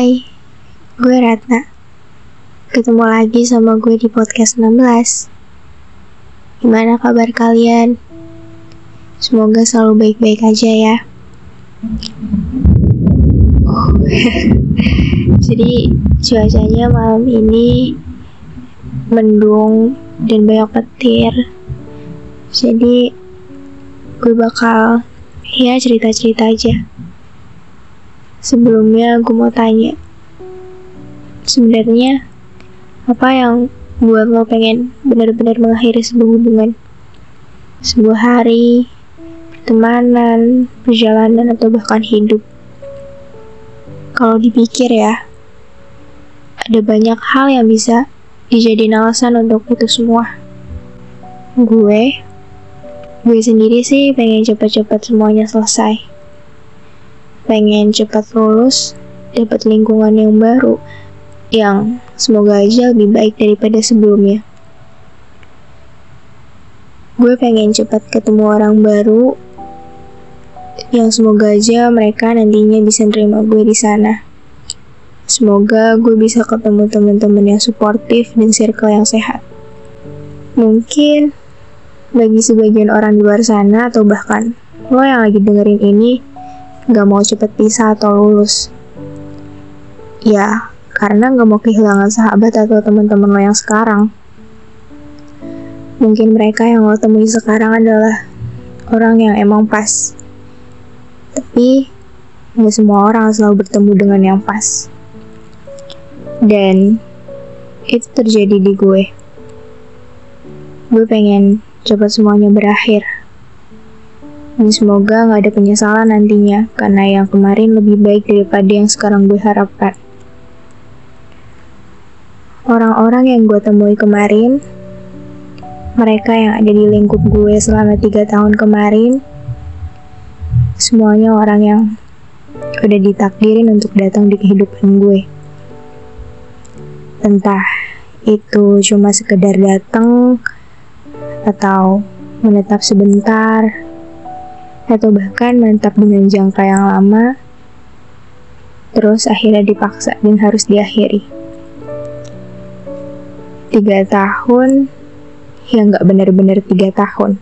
Hai, gue Ratna. Ketemu lagi sama gue di podcast 16. Gimana kabar kalian? Semoga selalu baik-baik aja ya. Jadi cuacanya malam ini mendung dan banyak petir. Jadi gue bakal ya cerita-cerita aja. Sebelumnya gue mau tanya, sebenarnya apa yang buat lo pengen benar-benar mengakhiri sebuah hubungan? Sebuah hari, pertemanan, perjalanan, atau bahkan hidup. Kalau dipikir ya, ada banyak hal yang bisa dijadiin alasan untuk itu semua. Gue, gue sendiri sih pengen cepat-cepat semuanya selesai pengen cepat lulus, dapat lingkungan yang baru, yang semoga aja lebih baik daripada sebelumnya. Gue pengen cepat ketemu orang baru, yang semoga aja mereka nantinya bisa nerima gue di sana. Semoga gue bisa ketemu teman-teman yang suportif dan circle yang sehat. Mungkin bagi sebagian orang di luar sana atau bahkan lo yang lagi dengerin ini gak mau cepet pisah atau lulus. Ya, karena gak mau kehilangan sahabat atau teman-teman lo yang sekarang. Mungkin mereka yang lo temui sekarang adalah orang yang emang pas. Tapi, gak semua orang selalu bertemu dengan yang pas. Dan, itu terjadi di gue. Gue pengen cepat semuanya berakhir. Dan semoga gak ada penyesalan nantinya, karena yang kemarin lebih baik daripada yang sekarang gue harapkan. Orang-orang yang gue temui kemarin, mereka yang ada di lingkup gue selama tiga tahun kemarin, semuanya orang yang udah ditakdirin untuk datang di kehidupan gue. Entah itu cuma sekedar datang atau menetap sebentar atau bahkan menetap dengan jangka yang lama, terus akhirnya dipaksa dan harus diakhiri. Tiga tahun yang gak benar-benar tiga tahun.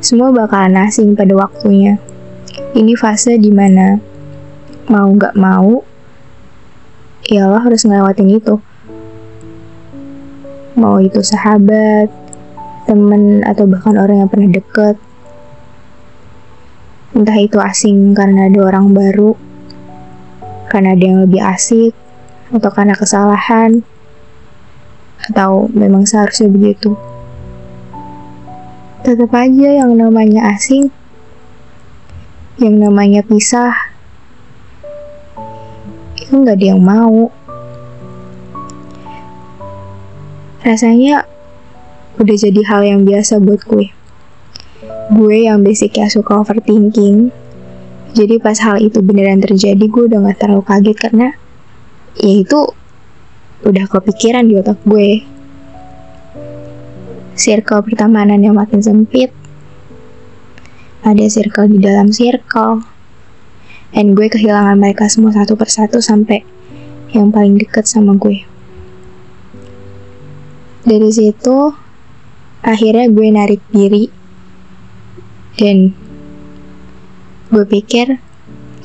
Semua bakalan asing pada waktunya. Ini fase di mana mau gak mau, ya lo harus ngelewatin itu. Mau itu sahabat, temen, atau bahkan orang yang pernah deket, Entah itu asing karena ada orang baru, karena ada yang lebih asik, atau karena kesalahan, atau memang seharusnya begitu. Tetap aja yang namanya asing, yang namanya pisah, itu nggak ada yang mau. Rasanya udah jadi hal yang biasa buat gue gue yang basicnya suka overthinking. Jadi pas hal itu beneran terjadi gue udah gak terlalu kaget karena ya itu udah kepikiran di otak gue. Circle pertemanan yang makin sempit. Ada circle di dalam circle. And gue kehilangan mereka semua satu persatu sampai yang paling deket sama gue. Dari situ akhirnya gue narik diri dan gue pikir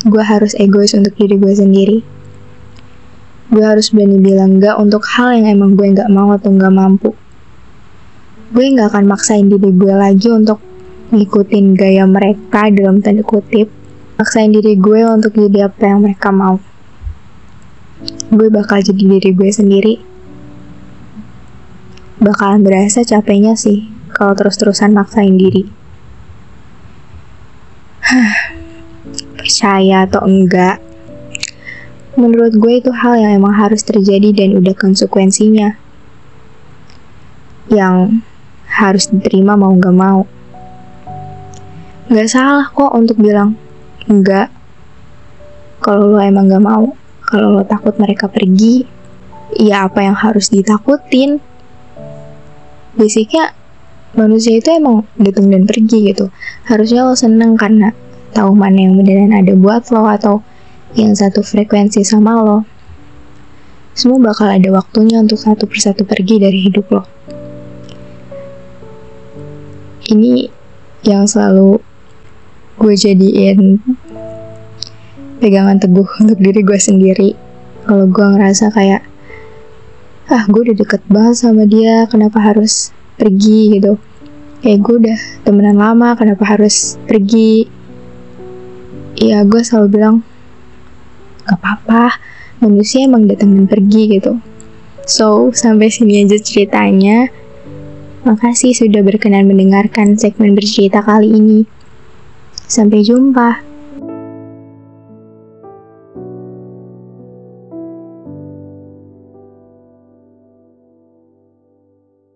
gue harus egois untuk diri gue sendiri. Gue harus berani bilang enggak untuk hal yang emang gue nggak mau atau nggak mampu. Gue nggak akan maksain diri gue lagi untuk ngikutin gaya mereka dalam tanda kutip. Maksain diri gue untuk jadi apa yang mereka mau. Gue bakal jadi diri gue sendiri. Bakalan berasa capeknya sih kalau terus-terusan maksain diri. Percaya atau enggak menurut gue itu hal yang emang harus terjadi dan udah konsekuensinya. Yang harus diterima mau gak mau. Gak salah kok untuk bilang enggak kalau lo emang gak mau. Kalau lo takut mereka pergi ya apa yang harus ditakutin? Basicnya manusia itu emang datang dan pergi gitu. Harusnya lo seneng karena tahu mana yang beneran ada buat lo atau yang satu frekuensi sama lo, semua bakal ada waktunya untuk satu persatu pergi dari hidup lo. Ini yang selalu gue jadiin pegangan teguh untuk diri gue sendiri. Kalau gue ngerasa kayak, ah gue udah deket banget sama dia, kenapa harus pergi gitu. Kayak gue udah temenan lama, kenapa harus pergi. Ya gue selalu bilang, gak apa-apa manusia emang datang dan pergi gitu. So sampai sini aja ceritanya. Makasih sudah berkenan mendengarkan segmen bercerita kali ini. Sampai jumpa